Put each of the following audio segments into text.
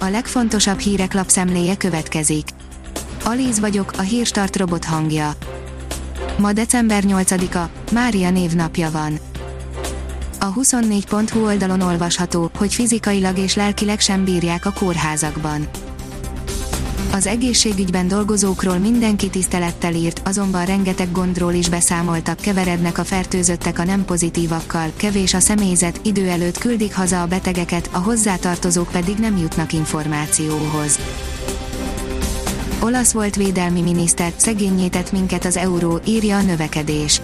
a legfontosabb hírek lapszemléje következik. Alíz vagyok, a hírstart robot hangja. Ma december 8-a, Mária névnapja van. A 24.hu oldalon olvasható, hogy fizikailag és lelkileg sem bírják a kórházakban. Az egészségügyben dolgozókról mindenki tisztelettel írt, azonban rengeteg gondról is beszámoltak, keverednek a fertőzöttek a nem pozitívakkal, kevés a személyzet, idő előtt küldik haza a betegeket, a hozzátartozók pedig nem jutnak információhoz. Olasz volt védelmi miniszter, szegényített minket az euró, írja a növekedés.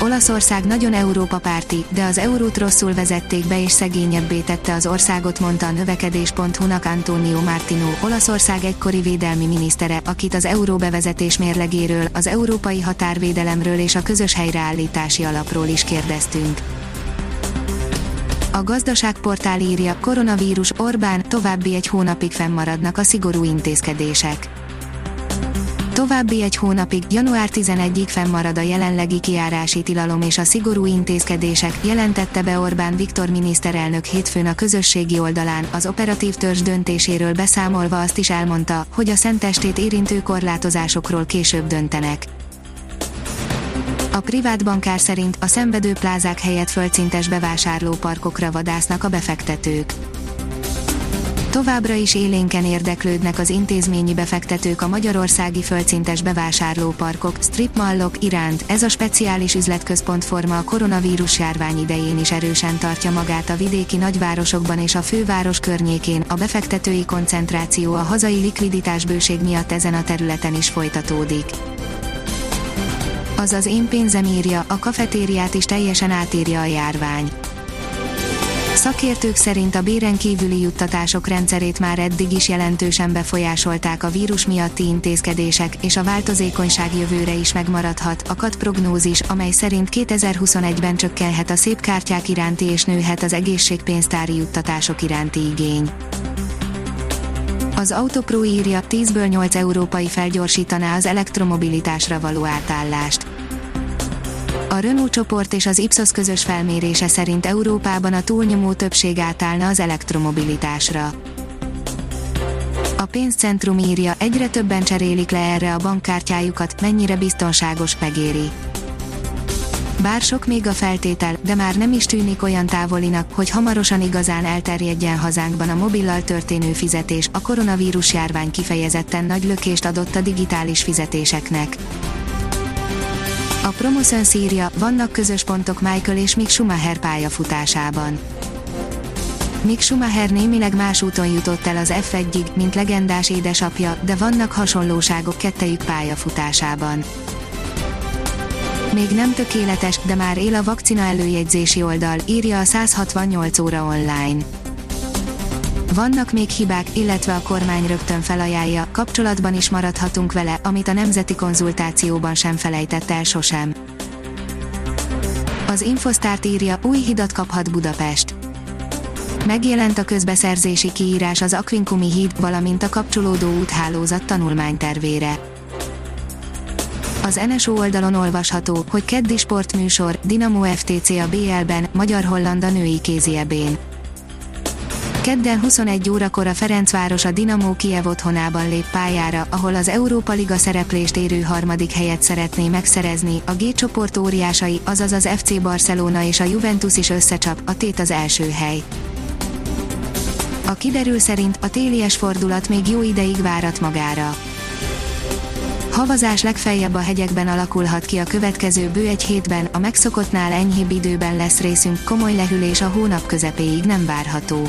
Olaszország nagyon Európa párti, de az eurót rosszul vezették be és szegényebbé tette az országot, mondta a növekedés.hu-nak Antonio Martino, Olaszország egykori védelmi minisztere, akit az euró bevezetés mérlegéről, az európai határvédelemről és a közös helyreállítási alapról is kérdeztünk. A gazdaságportál írja, koronavírus, Orbán, további egy hónapig fennmaradnak a szigorú intézkedések. További egy hónapig, január 11-ig fennmarad a jelenlegi kiárási tilalom és a szigorú intézkedések, jelentette be Orbán Viktor miniszterelnök hétfőn a közösségi oldalán, az operatív törzs döntéséről beszámolva azt is elmondta, hogy a szentestét érintő korlátozásokról később döntenek. A privát bankár szerint a szenvedő plázák helyett földszintes bevásárlóparkokra vadásznak a befektetők. Továbbra is élénken érdeklődnek az intézményi befektetők a magyarországi földszintes bevásárlóparkok, stripmallok iránt, ez a speciális üzletközpont forma a koronavírus járvány idején is erősen tartja magát a vidéki nagyvárosokban és a főváros környékén, a befektetői koncentráció a hazai likviditásbőség miatt ezen a területen is folytatódik. Az én pénzem írja, a kafetériát is teljesen átírja a járvány. Szakértők szerint a béren kívüli juttatások rendszerét már eddig is jelentősen befolyásolták a vírus miatti intézkedések, és a változékonyság jövőre is megmaradhat. A KAT prognózis, amely szerint 2021-ben csökkenhet a szép kártyák iránti és nőhet az egészségpénztári juttatások iránti igény. Az Autopro írja, 10-ből 8 európai felgyorsítaná az elektromobilitásra való átállást. A Renault csoport és az Ipsos közös felmérése szerint Európában a túlnyomó többség átállna az elektromobilitásra. A pénzcentrum írja, egyre többen cserélik le erre a bankkártyájukat, mennyire biztonságos, megéri. Bár sok még a feltétel, de már nem is tűnik olyan távolinak, hogy hamarosan igazán elterjedjen hazánkban a mobillal történő fizetés, a koronavírus járvány kifejezetten nagy lökést adott a digitális fizetéseknek. A Promoszön szírja, vannak közös pontok Michael és Mick Schumacher pályafutásában. Mick Schumacher némileg más úton jutott el az F1-ig, mint legendás édesapja, de vannak hasonlóságok kettejük pályafutásában. Még nem tökéletes, de már él a vakcina előjegyzési oldal, írja a 168 óra online. Vannak még hibák, illetve a kormány rögtön felajánlja, kapcsolatban is maradhatunk vele, amit a nemzeti konzultációban sem felejtett el sosem. Az Infosztárt írja, új hidat kaphat Budapest. Megjelent a közbeszerzési kiírás az Aquincumi híd, valamint a kapcsolódó úthálózat tanulmánytervére. Az NSO oldalon olvasható, hogy keddi sportműsor, Dinamo FTC a BL-ben, Magyar-Hollanda női kéziebén. Kedden 21 órakor a Ferencváros a Dinamo Kiev otthonában lép pályára, ahol az Európa Liga szereplést érő harmadik helyet szeretné megszerezni, a G csoport óriásai, azaz az FC Barcelona és a Juventus is összecsap, a tét az első hely. A kiderül szerint a télies fordulat még jó ideig várat magára. Havazás legfeljebb a hegyekben alakulhat ki a következő bő egy hétben, a megszokottnál enyhébb időben lesz részünk, komoly lehűlés a hónap közepéig nem várható.